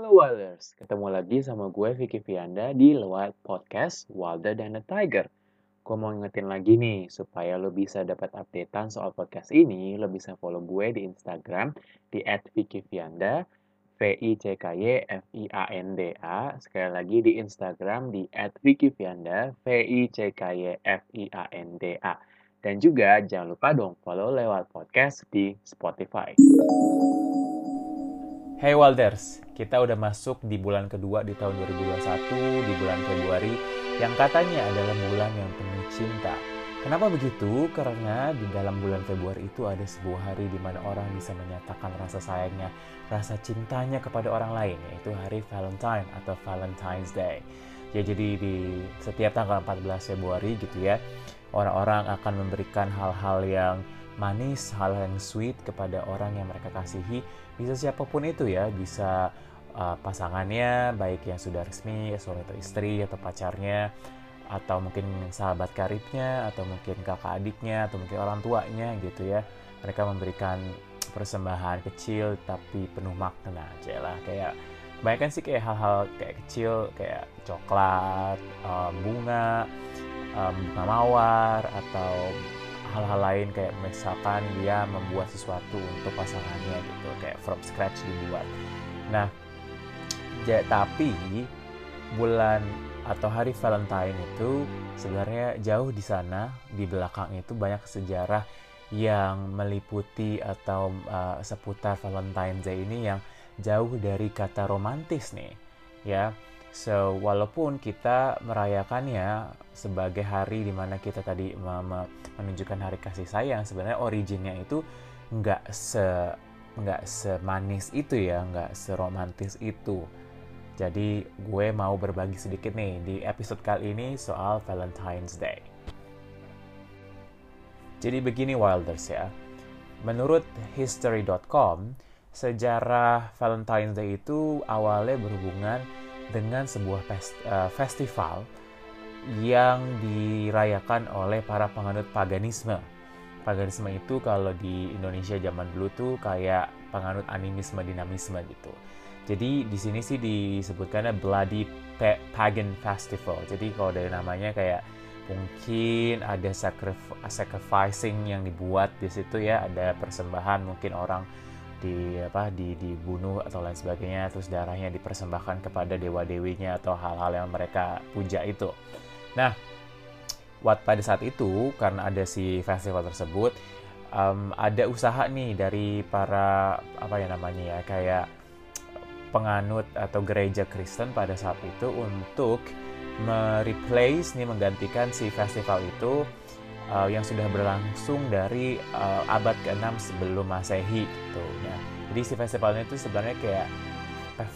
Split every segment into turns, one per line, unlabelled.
Halo Wilders, ketemu lagi sama gue Vicky Vianda di lewat podcast Wilder Than a Tiger. Gue mau ngingetin lagi nih, supaya lo bisa dapat updatean soal podcast ini, lo bisa follow gue di Instagram di V-I-C-K-Y-F-I-A-N-D-A. Sekali lagi di Instagram di V-I-C-K-Y-F-I-A-N-D-A. Dan juga jangan lupa dong follow lewat podcast di Spotify.
Hey Walders, kita udah masuk di bulan kedua di tahun 2021, di bulan Februari, yang katanya adalah bulan yang penuh cinta. Kenapa begitu? Karena di dalam bulan Februari itu ada sebuah hari di mana orang bisa menyatakan rasa sayangnya, rasa cintanya kepada orang lain, yaitu hari Valentine atau Valentine's Day. Ya jadi di setiap tanggal 14 Februari gitu ya, orang-orang akan memberikan hal-hal yang manis, hal yang sweet kepada orang yang mereka kasihi. Bisa siapa pun itu ya, bisa uh, pasangannya, baik yang sudah resmi, suami atau istri atau pacarnya, atau mungkin sahabat karibnya, atau mungkin kakak adiknya, atau mungkin orang tuanya gitu ya. Mereka memberikan persembahan kecil tapi penuh makna aja lah kayak banyak kan sih kayak hal-hal kayak kecil kayak coklat, um, bunga, um, bunga mawar atau hal-hal lain kayak misalkan dia membuat sesuatu untuk pasangannya gitu kayak from scratch dibuat. Nah ya, tapi bulan atau hari Valentine itu sebenarnya jauh di sana di belakang itu banyak sejarah yang meliputi atau uh, seputar Valentine Day ini yang jauh dari kata romantis nih ya So, walaupun kita merayakannya sebagai hari di mana kita tadi menunjukkan hari kasih sayang, sebenarnya originnya itu nggak se nggak semanis itu ya, nggak seromantis itu. Jadi gue mau berbagi sedikit nih di episode kali ini soal Valentine's Day. Jadi begini Wilders ya, menurut history.com, sejarah Valentine's Day itu awalnya berhubungan dengan sebuah fest, uh, festival yang dirayakan oleh para penganut paganisme. Paganisme itu kalau di Indonesia zaman dulu tuh kayak penganut animisme dinamisme gitu. Jadi di sini sih disebutkannya Bloody Pagan Festival. Jadi kalau dari namanya kayak mungkin ada sacrificing yang dibuat di situ ya, ada persembahan mungkin orang di apa di dibunuh atau lain sebagainya terus darahnya dipersembahkan kepada dewa dewinya atau hal-hal yang mereka puja itu. Nah wat pada saat itu karena ada si festival tersebut um, ada usaha nih dari para apa ya namanya ya kayak penganut atau gereja Kristen pada saat itu untuk mereplace nih menggantikan si festival itu uh, yang sudah berlangsung dari uh, abad ke-6 sebelum Masehi gitu ya. Jadi si festivalnya itu sebenarnya kayak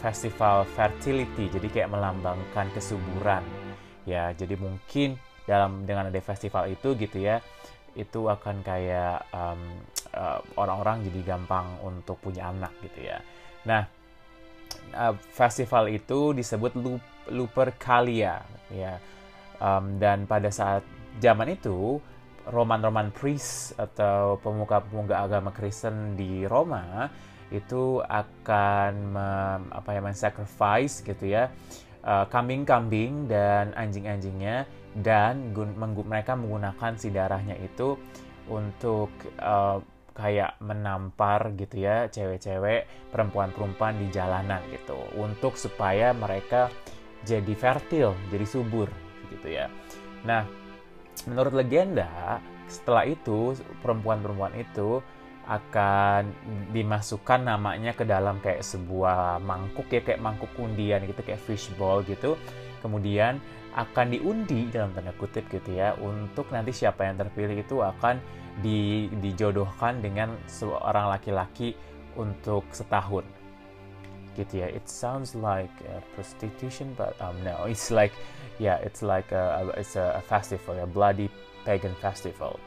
festival fertility, jadi kayak melambangkan kesuburan. Ya, jadi mungkin dalam dengan ada festival itu gitu ya, itu akan kayak um, uh, orang-orang jadi gampang untuk punya anak gitu ya. Nah, uh, festival itu disebut Lupercalia ya. Um, dan pada saat zaman itu roman-roman priest atau pemuka-pemuka agama Kristen di Roma itu akan mem, apa ya sacrifice gitu ya uh, kambing-kambing dan anjing-anjingnya dan menggu mereka menggunakan si darahnya itu untuk uh, kayak menampar gitu ya cewek-cewek perempuan-perempuan di jalanan gitu untuk supaya mereka jadi fertil jadi subur gitu ya. Nah menurut legenda setelah itu perempuan-perempuan itu akan dimasukkan namanya ke dalam kayak sebuah mangkuk ya kayak mangkuk undian gitu kayak fishbowl gitu. Kemudian akan diundi dalam tanda kutip gitu ya untuk nanti siapa yang terpilih itu akan di, dijodohkan dengan seorang laki-laki untuk setahun. Gitu ya. It sounds like prostitution but um, no it's like yeah it's like a, it's a, festival a bloody pagan festival.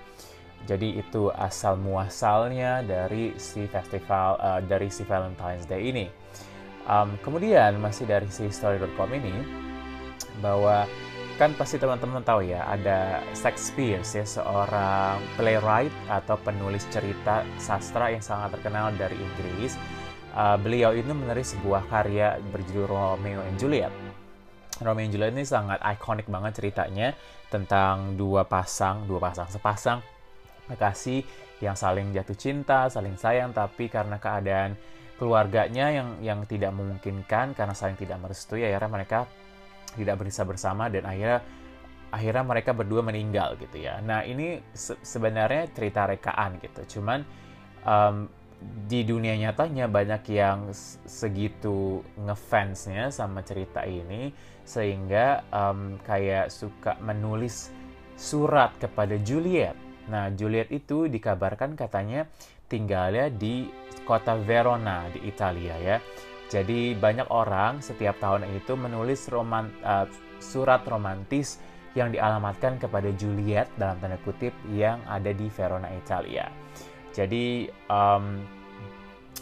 Jadi itu asal muasalnya dari si festival uh, dari si Valentine's Day ini. Um, kemudian masih dari si story.com ini bahwa kan pasti teman-teman tahu ya ada Shakespeare ya seorang playwright atau penulis cerita sastra yang sangat terkenal dari Inggris. Uh, beliau itu menulis sebuah karya berjudul Romeo and Juliet. Romeo and Juliet ini sangat ikonik banget ceritanya tentang dua pasang, dua pasang sepasang kekasih yang saling jatuh cinta, saling sayang, tapi karena keadaan keluarganya yang yang tidak memungkinkan karena saling tidak merestui, akhirnya mereka tidak bisa bersama dan akhirnya akhirnya mereka berdua meninggal gitu ya. Nah ini se sebenarnya cerita rekaan gitu, cuman um, di dunia nyatanya banyak yang segitu ngefansnya sama cerita ini sehingga um, kayak suka menulis surat kepada Juliet. Nah, Juliet itu dikabarkan katanya tinggalnya di kota Verona di Italia ya. Jadi banyak orang setiap tahun itu menulis roman, uh, surat romantis yang dialamatkan kepada Juliet dalam tanda kutip yang ada di Verona Italia. Jadi um,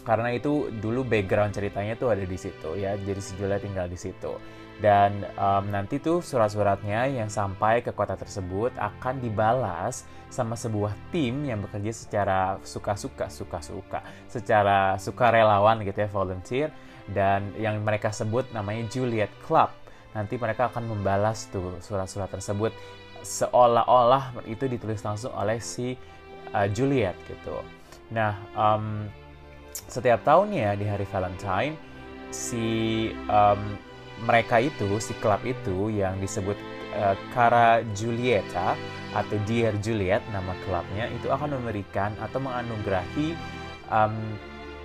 karena itu dulu background ceritanya tuh ada di situ ya. Jadi si tinggal di situ. Dan um, nanti tuh surat-suratnya yang sampai ke kota tersebut akan dibalas sama sebuah tim yang bekerja secara suka-suka, suka-suka, secara sukarelawan gitu ya, volunteer. Dan yang mereka sebut namanya Juliet Club. Nanti mereka akan membalas tuh surat-surat tersebut seolah-olah itu ditulis langsung oleh si uh, Juliet gitu. Nah, um, setiap tahunnya di hari Valentine si um, mereka itu si klub itu yang disebut uh, Cara Julieta atau Dear Juliet nama klubnya itu akan memberikan atau menganugerahi um,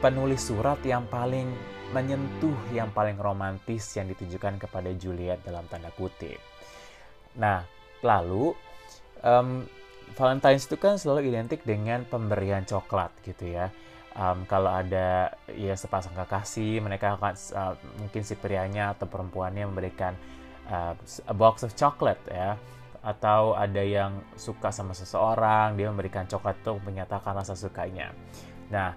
penulis surat yang paling menyentuh yang paling romantis yang ditujukan kepada Juliet dalam tanda kutip. Nah, lalu um, Valentine's itu kan selalu identik dengan pemberian coklat gitu ya. Um, kalau ada ya sepasang kekasih, mereka akan uh, mungkin si prianya atau perempuannya memberikan uh, a box of chocolate ya. Atau ada yang suka sama seseorang, dia memberikan coklat untuk menyatakan rasa sukanya. Nah,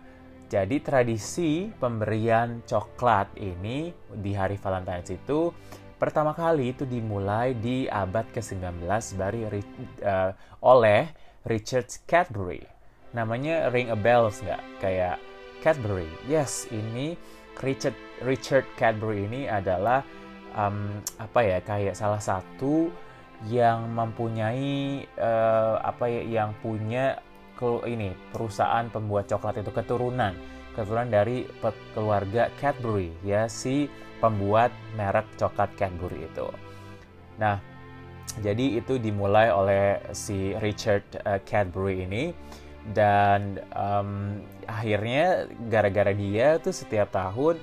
jadi tradisi pemberian coklat ini di hari Valentine's itu pertama kali itu dimulai di abad ke-19 dari uh, oleh Richard Cadbury. Namanya ring a bells nggak? Kayak Cadbury. Yes, ini Richard Richard Cadbury ini adalah um, apa ya kayak salah satu yang mempunyai uh, apa ya yang punya ini perusahaan pembuat coklat itu keturunan keturunan dari keluarga Cadbury ya si pembuat merek coklat Cadbury itu. Nah, jadi itu dimulai oleh si Richard uh, Cadbury ini dan um, akhirnya gara-gara dia tuh setiap tahun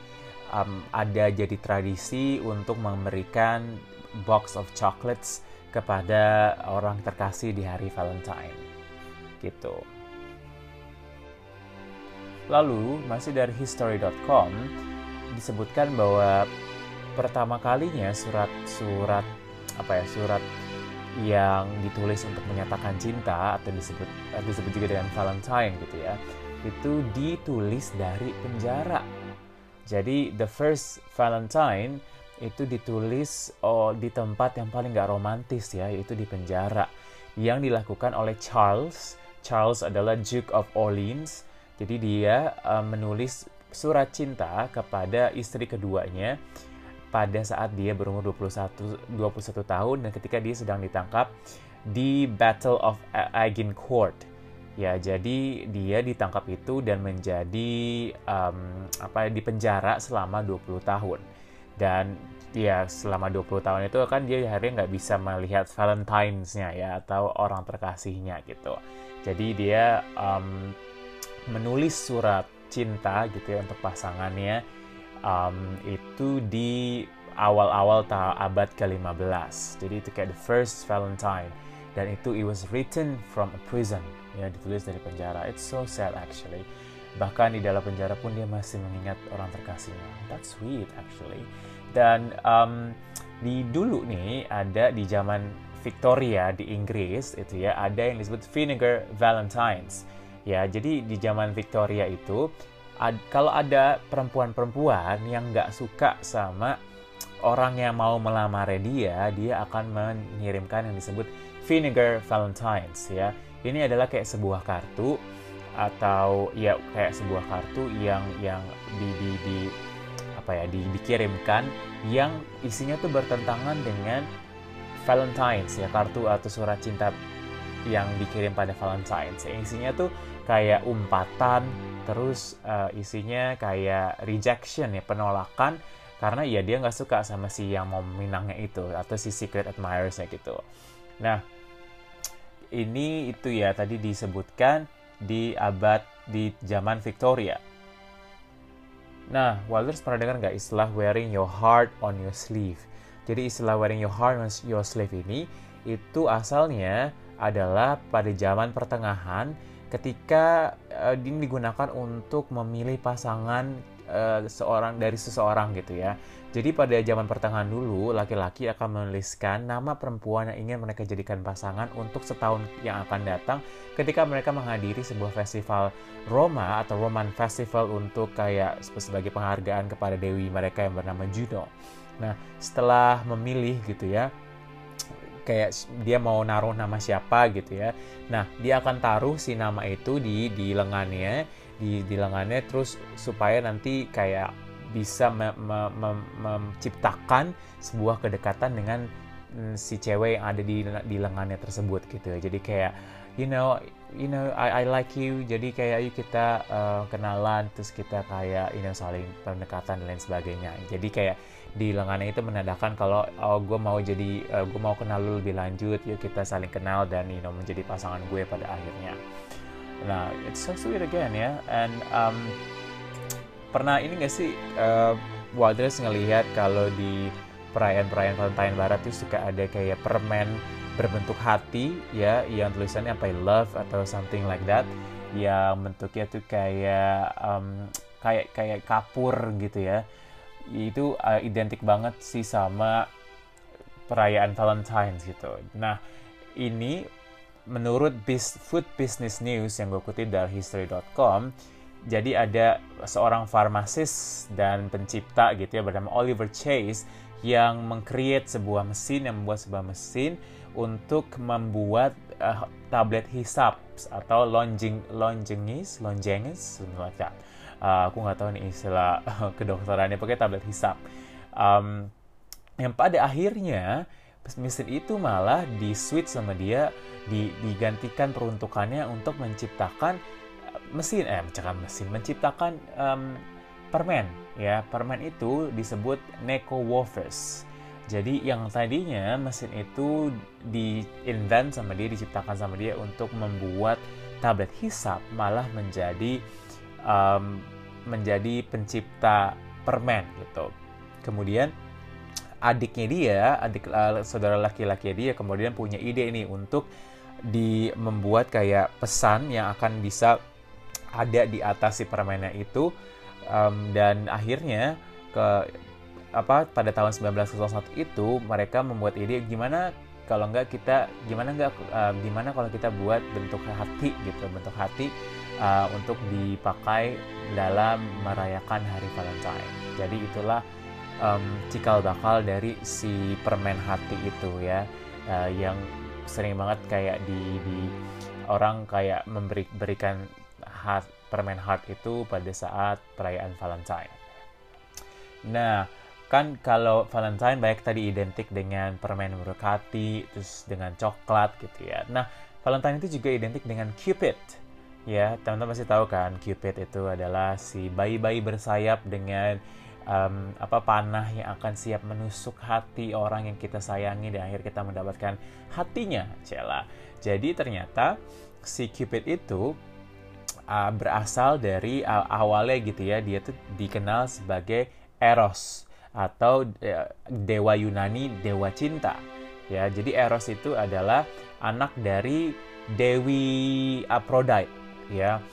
um, ada jadi tradisi untuk memberikan box of chocolates kepada orang terkasih di hari Valentine gitu. Lalu masih dari history.com disebutkan bahwa pertama kalinya surat-surat apa ya surat yang ditulis untuk menyatakan cinta atau disebut disebut juga dengan Valentine gitu ya itu ditulis dari penjara. Jadi the first Valentine itu ditulis oh, di tempat yang paling gak romantis ya yaitu di penjara yang dilakukan oleh Charles. Charles adalah Duke of Orleans jadi dia uh, menulis surat cinta kepada istri keduanya pada saat dia berumur 21 21 tahun dan ketika dia sedang ditangkap di Battle of Agincourt. Ya, jadi dia ditangkap itu dan menjadi um, apa di penjara selama 20 tahun. Dan ya selama 20 tahun itu kan dia akhirnya nggak bisa melihat Valentine's-nya ya atau orang terkasihnya gitu. Jadi dia um, menulis surat cinta gitu ya untuk pasangannya um, itu di awal-awal abad ke-15. Jadi itu kayak the first Valentine dan itu it was written from a prison ya ditulis dari penjara. It's so sad actually. Bahkan di dalam penjara pun dia masih mengingat orang terkasihnya. That's sweet actually. Dan um, di dulu nih ada di zaman Victoria di Inggris itu ya ada yang disebut vinegar valentines ya jadi di zaman Victoria itu ad, kalau ada perempuan-perempuan yang nggak suka sama orang yang mau melamar dia dia akan mengirimkan yang disebut vinegar valentines ya. Ini adalah kayak sebuah kartu atau ya kayak sebuah kartu yang yang di di, di apa ya di, dikirimkan yang isinya tuh bertentangan dengan Valentine's ya kartu atau surat cinta yang dikirim pada Valentine's. Isinya tuh kayak umpatan, terus uh, isinya kayak rejection ya penolakan karena ya dia nggak suka sama si yang mau minangnya itu atau si secret admirersnya gitu. Nah ini itu ya tadi disebutkan di abad di zaman Victoria. Nah, Wilders pernah dengar nggak istilah wearing your heart on your sleeve? Jadi istilah wearing your heart on your sleeve ini itu asalnya adalah pada zaman pertengahan ketika uh, ini digunakan untuk memilih pasangan uh, seorang dari seseorang gitu ya. Jadi pada zaman pertengahan dulu laki-laki akan menuliskan nama perempuan yang ingin mereka jadikan pasangan untuk setahun yang akan datang ketika mereka menghadiri sebuah festival Roma atau Roman Festival untuk kayak sebagai penghargaan kepada dewi mereka yang bernama Juno. Nah, setelah memilih gitu ya, kayak dia mau naruh nama siapa gitu ya. Nah, dia akan taruh si nama itu di di lengannya, di di lengannya terus supaya nanti kayak bisa me, me, me, menciptakan sebuah kedekatan dengan mm, si cewek yang ada di di lengannya tersebut gitu. Jadi kayak you know you know I, I like you. Jadi kayak yuk kita uh, kenalan terus kita kayak you know saling pendekatan dan lain sebagainya. Jadi kayak di lengannya itu menandakan kalau oh gue mau jadi uh, gue mau kenal lu lebih lanjut yuk kita saling kenal dan you know menjadi pasangan gue pada akhirnya. Nah it's so sweet again ya. And um, pernah ini gak sih uh, Wadres ngelihat kalau di perayaan-perayaan Valentine Barat itu suka ada kayak permen berbentuk hati ya yang tulisannya apa love atau something like that yang bentuknya tuh kayak um, kayak kayak kapur gitu ya itu uh, identik banget sih sama perayaan Valentine's gitu. Nah ini menurut Food Business News yang gue kutip dari History.com, jadi ada seorang farmasis dan pencipta gitu ya bernama Oliver Chase yang mengcreate sebuah mesin yang membuat sebuah mesin untuk membuat uh, tablet hisap atau lonjing lonjengis lonjengis like. Uh, aku nggak tahu nih istilah kedokterannya pakai tablet hisap. Um, yang pada akhirnya mesin itu malah di switch sama dia di, digantikan peruntukannya untuk menciptakan mesin eh menciptakan mesin menciptakan um, permen ya permen itu disebut Neko Wafers jadi yang tadinya mesin itu di-invent sama dia, diciptakan sama dia untuk membuat tablet hisap malah menjadi um, menjadi pencipta permen gitu. Kemudian adiknya dia, adik uh, saudara laki-laki dia kemudian punya ide ini untuk di membuat kayak pesan yang akan bisa ada di atas si permennya itu um, dan akhirnya ke apa pada tahun 1901 itu mereka membuat ide gimana kalau enggak kita gimana enggak uh, gimana kalau kita buat bentuk hati gitu bentuk hati uh, untuk dipakai dalam merayakan hari Valentine. Jadi itulah um, cikal bakal dari si permen hati itu ya uh, yang sering banget kayak di, di orang kayak memberi berikan hat, permen heart itu pada saat perayaan Valentine. Nah, kan kalau Valentine baik tadi identik dengan permen berkati terus dengan coklat gitu ya. Nah Valentine itu juga identik dengan Cupid ya. Teman-teman pasti tahu kan Cupid itu adalah si bayi-bayi bersayap dengan um, apa panah yang akan siap menusuk hati orang yang kita sayangi dan akhir kita mendapatkan hatinya Cela jadi ternyata si Cupid itu uh, berasal dari uh, awalnya gitu ya dia tuh dikenal sebagai Eros atau ya, dewa Yunani dewa cinta. Ya jadi Eros itu adalah anak dari Dewi Aphrodite ya.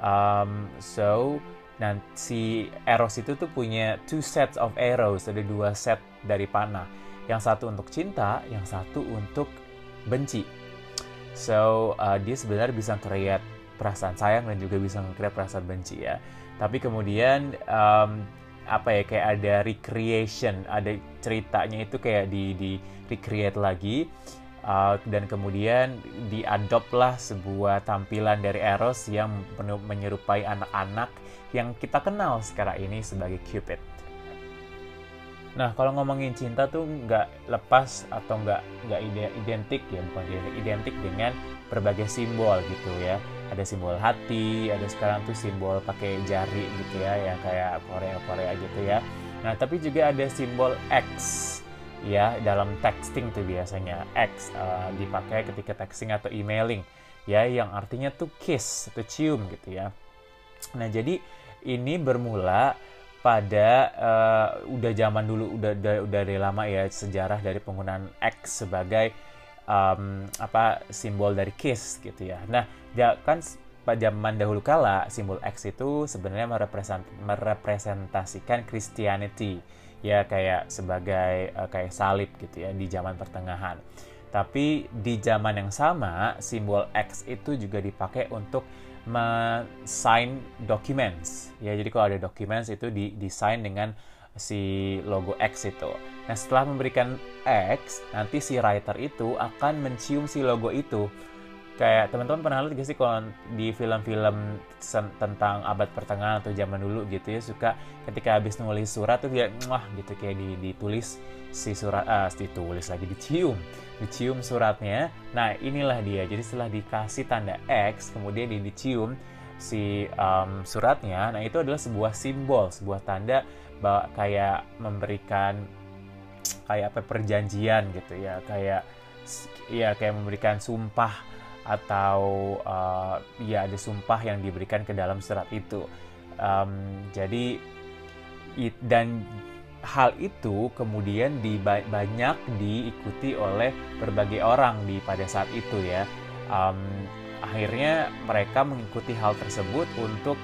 Um, so nanti Eros itu tuh punya two sets of arrows ada dua set dari panah. Yang satu untuk cinta yang satu untuk benci. So uh, dia sebenarnya bisa create perasaan sayang dan juga bisa create perasaan benci ya tapi kemudian um, apa ya kayak ada recreation ada ceritanya itu kayak di di recreate lagi uh, dan kemudian diadoplah sebuah tampilan dari Eros yang menyerupai anak-anak yang kita kenal sekarang ini sebagai Cupid. Nah, kalau ngomongin cinta tuh nggak lepas atau nggak nggak identik ya, bukan identik dengan berbagai simbol gitu ya. Ada simbol hati, ada sekarang tuh simbol pakai jari gitu ya, yang kayak Korea Korea gitu ya. Nah, tapi juga ada simbol X ya dalam texting tuh biasanya X uh, dipakai ketika texting atau emailing ya yang artinya tuh kiss atau cium gitu ya. Nah, jadi ini bermula pada uh, udah zaman dulu udah udah udah dari lama ya sejarah dari penggunaan X sebagai um, apa simbol dari kiss gitu ya. Nah, ya kan pada zaman dahulu kala simbol X itu sebenarnya merepresent, merepresentasikan Christianity ya kayak sebagai uh, kayak salib gitu ya di zaman pertengahan. Tapi di zaman yang sama simbol X itu juga dipakai untuk sign documents ya jadi kalau ada documents itu di desain dengan si logo X itu nah setelah memberikan X nanti si writer itu akan mencium si logo itu kayak teman-teman pernah lihat gak sih kalau di film-film tentang abad pertengahan atau zaman dulu gitu ya suka ketika habis nulis surat tuh dia wah gitu kayak ditulis si surat ah ditulis lagi dicium dicium suratnya. Nah inilah dia. Jadi setelah dikasih tanda X kemudian dia dicium si um, suratnya nah itu adalah sebuah simbol sebuah tanda bahwa kayak memberikan kayak apa perjanjian gitu ya. Kayak ya kayak memberikan sumpah atau uh, ya ada sumpah yang diberikan ke dalam surat itu. Um, jadi it, dan hal itu kemudian di, banyak diikuti oleh berbagai orang di pada saat itu ya. Um, akhirnya mereka mengikuti hal tersebut untuk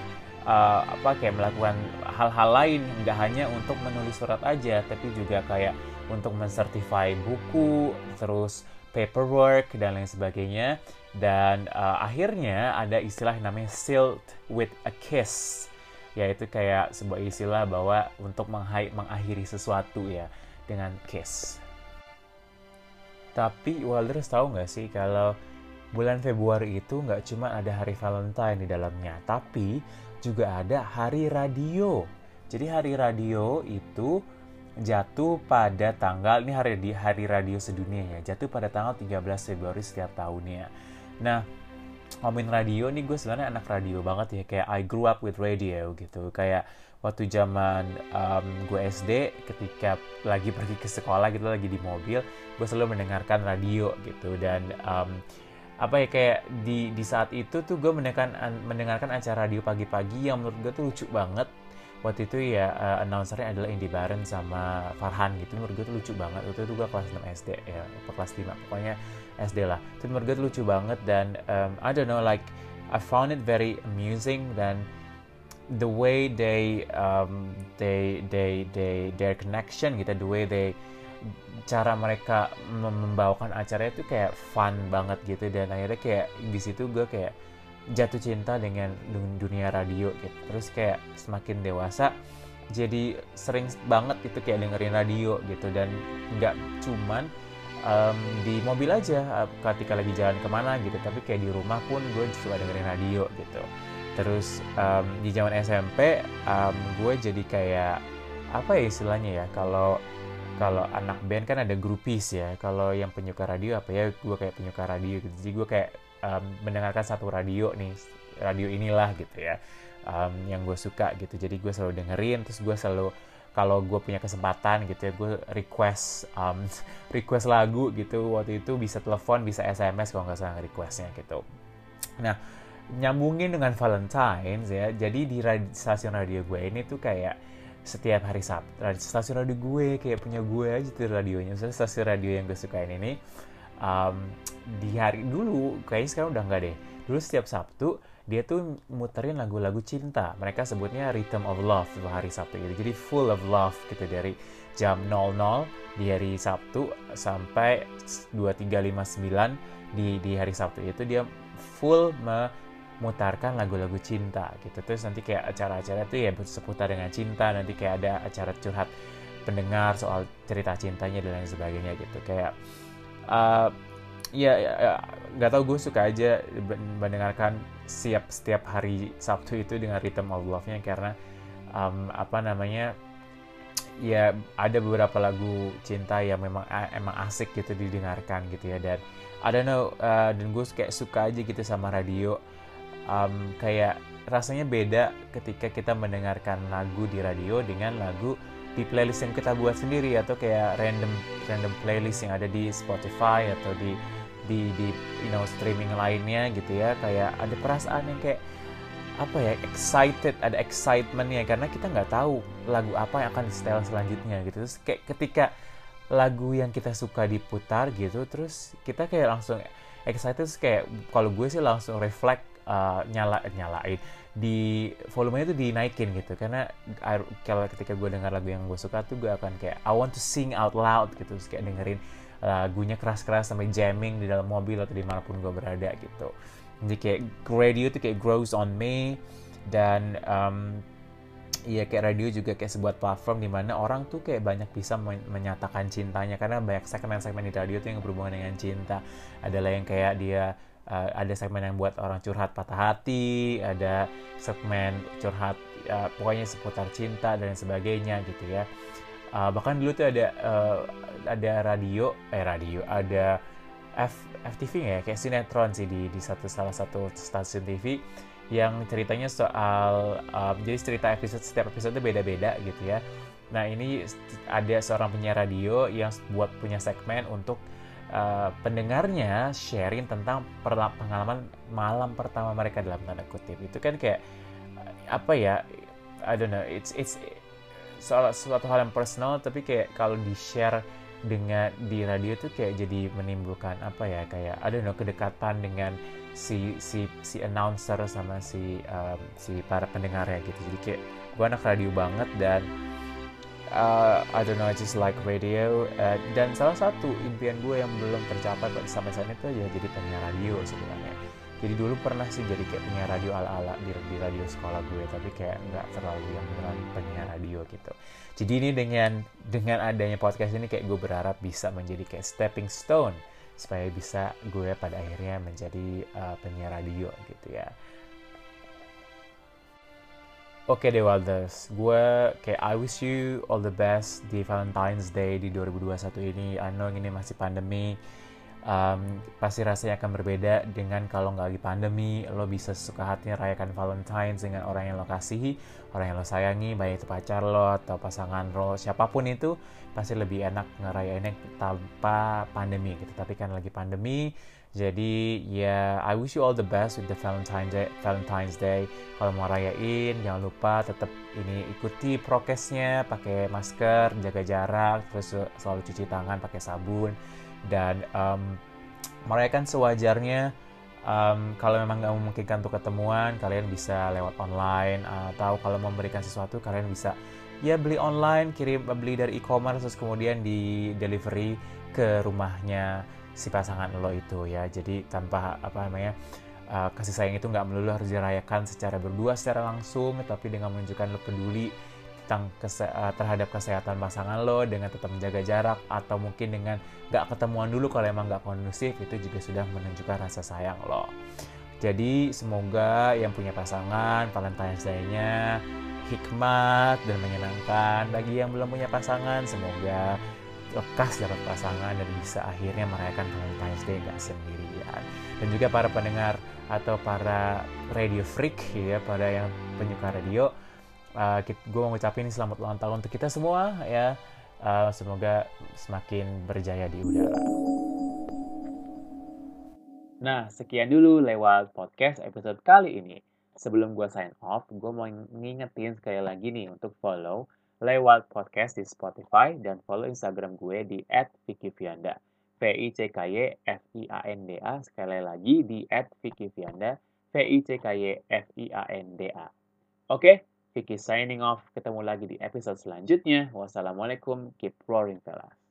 uh, apa kayak melakukan hal-hal lain nggak hanya untuk menulis surat aja tapi juga kayak untuk mensertify buku terus paperwork dan lain sebagainya dan uh, akhirnya ada istilah yang namanya sealed with a kiss. Yaitu kayak sebuah istilah bahwa untuk mengakhiri sesuatu ya dengan kiss. Tapi Walders tahu nggak sih kalau bulan Februari itu nggak cuma ada hari Valentine di dalamnya tapi juga ada hari radio. Jadi hari radio itu jatuh pada tanggal ini hari di hari radio sedunia ya jatuh pada tanggal 13 Februari setiap tahunnya nah ngomongin radio nih gue sebenarnya anak radio banget ya. Kayak I grew up with radio gitu. Kayak waktu zaman um, gue SD ketika lagi pergi ke sekolah gitu lagi di mobil gue selalu mendengarkan radio gitu. Dan um, apa ya kayak di di saat itu tuh gue mendengarkan mendengarkan acara radio pagi-pagi yang menurut gue tuh lucu banget. Waktu itu ya uh, announcernya adalah Indi Barren sama Farhan gitu. Menurut gue tuh lucu banget. Waktu itu gue kelas 6 SD ya kelas 5 pokoknya SD lah. Itu menurut lucu banget dan um, I don't know like I found it very amusing dan the way they um, they they they their connection gitu the way they cara mereka membawakan acara itu kayak fun banget gitu dan akhirnya kayak di situ gue kayak jatuh cinta dengan dunia radio gitu. Terus kayak semakin dewasa jadi sering banget itu kayak dengerin radio gitu dan nggak cuman um, di mobil aja ketika lagi jalan ke mana gitu. Tapi kayak di rumah pun gue suka dengerin radio gitu. Terus um, di zaman SMP um, gue jadi kayak apa ya istilahnya ya kalau kalau anak band kan ada grupis ya. Kalau yang penyuka radio apa ya gue kayak penyuka radio gitu. Jadi gue kayak um, mendengarkan satu radio nih radio inilah gitu ya um, yang gue suka gitu. Jadi gue selalu dengerin terus gue selalu kalau gue punya kesempatan gitu ya gue request um, request lagu gitu waktu itu bisa telepon bisa sms kalau nggak salah requestnya gitu. Nah nyambungin dengan Valentine's ya jadi di stasiun radio gue ini tuh kayak setiap hari Sabtu stasiun radio gue kayak punya gue aja tuh radionya. Misalnya stasiun radio yang gue sukain ini um, di hari dulu kayaknya sekarang udah nggak deh. Dulu setiap Sabtu dia tuh muterin lagu-lagu cinta. Mereka sebutnya Rhythm of Love di hari Sabtu gitu. Jadi full of love gitu dari jam 00 di hari Sabtu sampai 2359 di di hari Sabtu itu dia full memutarkan lagu-lagu cinta gitu. Terus nanti kayak acara-acara itu ya seputar dengan cinta nanti kayak ada acara curhat pendengar soal cerita cintanya dan lain sebagainya gitu. Kayak uh, ya, ya, ya. Nggak tahu gue suka aja mendengarkan siap setiap hari Sabtu itu dengan Rhythm of Love-nya karena um, apa namanya ya ada beberapa lagu cinta yang memang emang asik gitu didengarkan gitu ya. Dan I don't know uh, dan gue kayak suka aja gitu sama radio. Um, kayak rasanya beda ketika kita mendengarkan lagu di radio dengan lagu di playlist yang kita buat sendiri atau kayak random random playlist yang ada di Spotify atau di di di you know streaming lainnya gitu ya. Kayak ada perasaan yang kayak apa ya excited ada excitementnya. Karena kita nggak tahu lagu apa yang akan setel selanjutnya gitu. Terus kayak ketika lagu yang kita suka diputar gitu terus kita kayak langsung excited. Terus kayak kalau gue sih langsung reflect uh, nyala nyalain di volumenya itu dinaikin gitu. Karena kalau ketika gue dengar lagu yang gue suka tuh gue akan kayak I want to sing out loud gitu. Terus kayak dengerin lagunya keras-keras sampai jamming di dalam mobil atau di mana pun gue berada gitu. Jadi kayak radio itu kayak grows on me dan um, Iya kayak radio juga kayak sebuah platform di mana orang tuh kayak banyak bisa menyatakan cintanya. Karena banyak segmen-segmen di radio tuh yang berhubungan dengan cinta. Adalah yang kayak dia uh, ada segmen yang buat orang curhat patah hati, ada segmen curhat uh, pokoknya seputar cinta dan sebagainya gitu ya uh, bahkan dulu tuh ada uh, ada radio eh radio ada F, FTV ya? Kayak sinetron sih di di satu salah satu stasiun TV yang ceritanya soal um, jadi cerita episode setiap episode beda-beda gitu ya. Nah ini ada seorang penyiar radio yang buat punya segmen untuk uh, pendengarnya sharing tentang pengalaman malam pertama mereka dalam tanda kutip. Itu kan kayak apa ya? I don't know it's it's soal suatu hal yang personal tapi kayak kalau di share dengan di radio tuh kayak jadi menimbulkan apa ya kayak ada no kedekatan dengan si si si announcer sama si um, si para pendengarnya gitu. Jadi kayak gue anak radio banget dan uh, I don't know I just like radio uh, dan salah satu impian gue yang belum tercapai sampai saat itu ya jadi penyiar radio sebenarnya jadi dulu pernah sih jadi kayak penyiar radio ala-ala di, di radio sekolah gue tapi kayak nggak terlalu yang beneran penyiar radio gitu. Jadi ini dengan dengan adanya podcast ini kayak gue berharap bisa menjadi kayak stepping stone supaya bisa gue pada akhirnya menjadi uh, penyiar radio gitu ya. Oke okay, deh gue kayak I wish you all the best di Valentine's Day di 2021 ini. I know ini masih pandemi, um, pasti rasanya akan berbeda dengan kalau nggak lagi pandemi lo bisa suka hatinya rayakan Valentine's dengan orang yang lo kasihi orang yang lo sayangi baik itu pacar lo atau pasangan lo siapa pun itu pasti lebih enak ngerayainnya tanpa pandemi gitu tapi kan lagi pandemi jadi ya yeah, I wish you all the best with the Valentine's Day. Valentine's Day. Kalau mau rayain jangan lupa tetap ini ikuti prokesnya, pakai masker, jaga jarak, terus selalu cuci tangan pakai sabun dan um, merayakan sewajarnya um, kalau memang nggak memungkinkan untuk ketemuan kalian bisa lewat online atau kalau memberikan sesuatu kalian bisa ya beli online kirim beli dari e-commerce terus kemudian di delivery ke rumahnya si pasangan lo itu ya. Jadi tanpa apa namanya uh, kasih sayang itu nggak melulu harus dirayakan secara berdua secara langsung tapi dengan menunjukkan lo peduli tentang kese uh, terhadap kesehatan pasangan lo dengan tetap menjaga jarak atau mungkin dengan gak ketemuan dulu kalau emang gak kondusif itu juga sudah menunjukkan rasa sayang lo. Jadi semoga yang punya pasangan Valentine's Day-nya hikmat dan menyenangkan. Bagi yang belum punya pasangan semoga lekas dapat pasangan dan bisa akhirnya merayakan Valentine's Day gak sendirian. Dan juga para pendengar atau para radio freak ya, pada yang penyuka radio, uh, gue mau ngucapin selamat ulang tahun untuk kita semua ya. Uh, semoga semakin berjaya di udara.
Nah, sekian dulu lewat podcast episode kali ini. Sebelum gue sign off, gue mau ngingetin sekali lagi nih untuk follow lewat podcast di Spotify dan follow Instagram gue di @vikivianda. V I C K Y F I A N D A sekali lagi di @vikivianda V I C K Y F I A N D A. Oke, Vicky signing off. Ketemu lagi di episode selanjutnya. Wassalamualaikum. Keep roaring, fellas.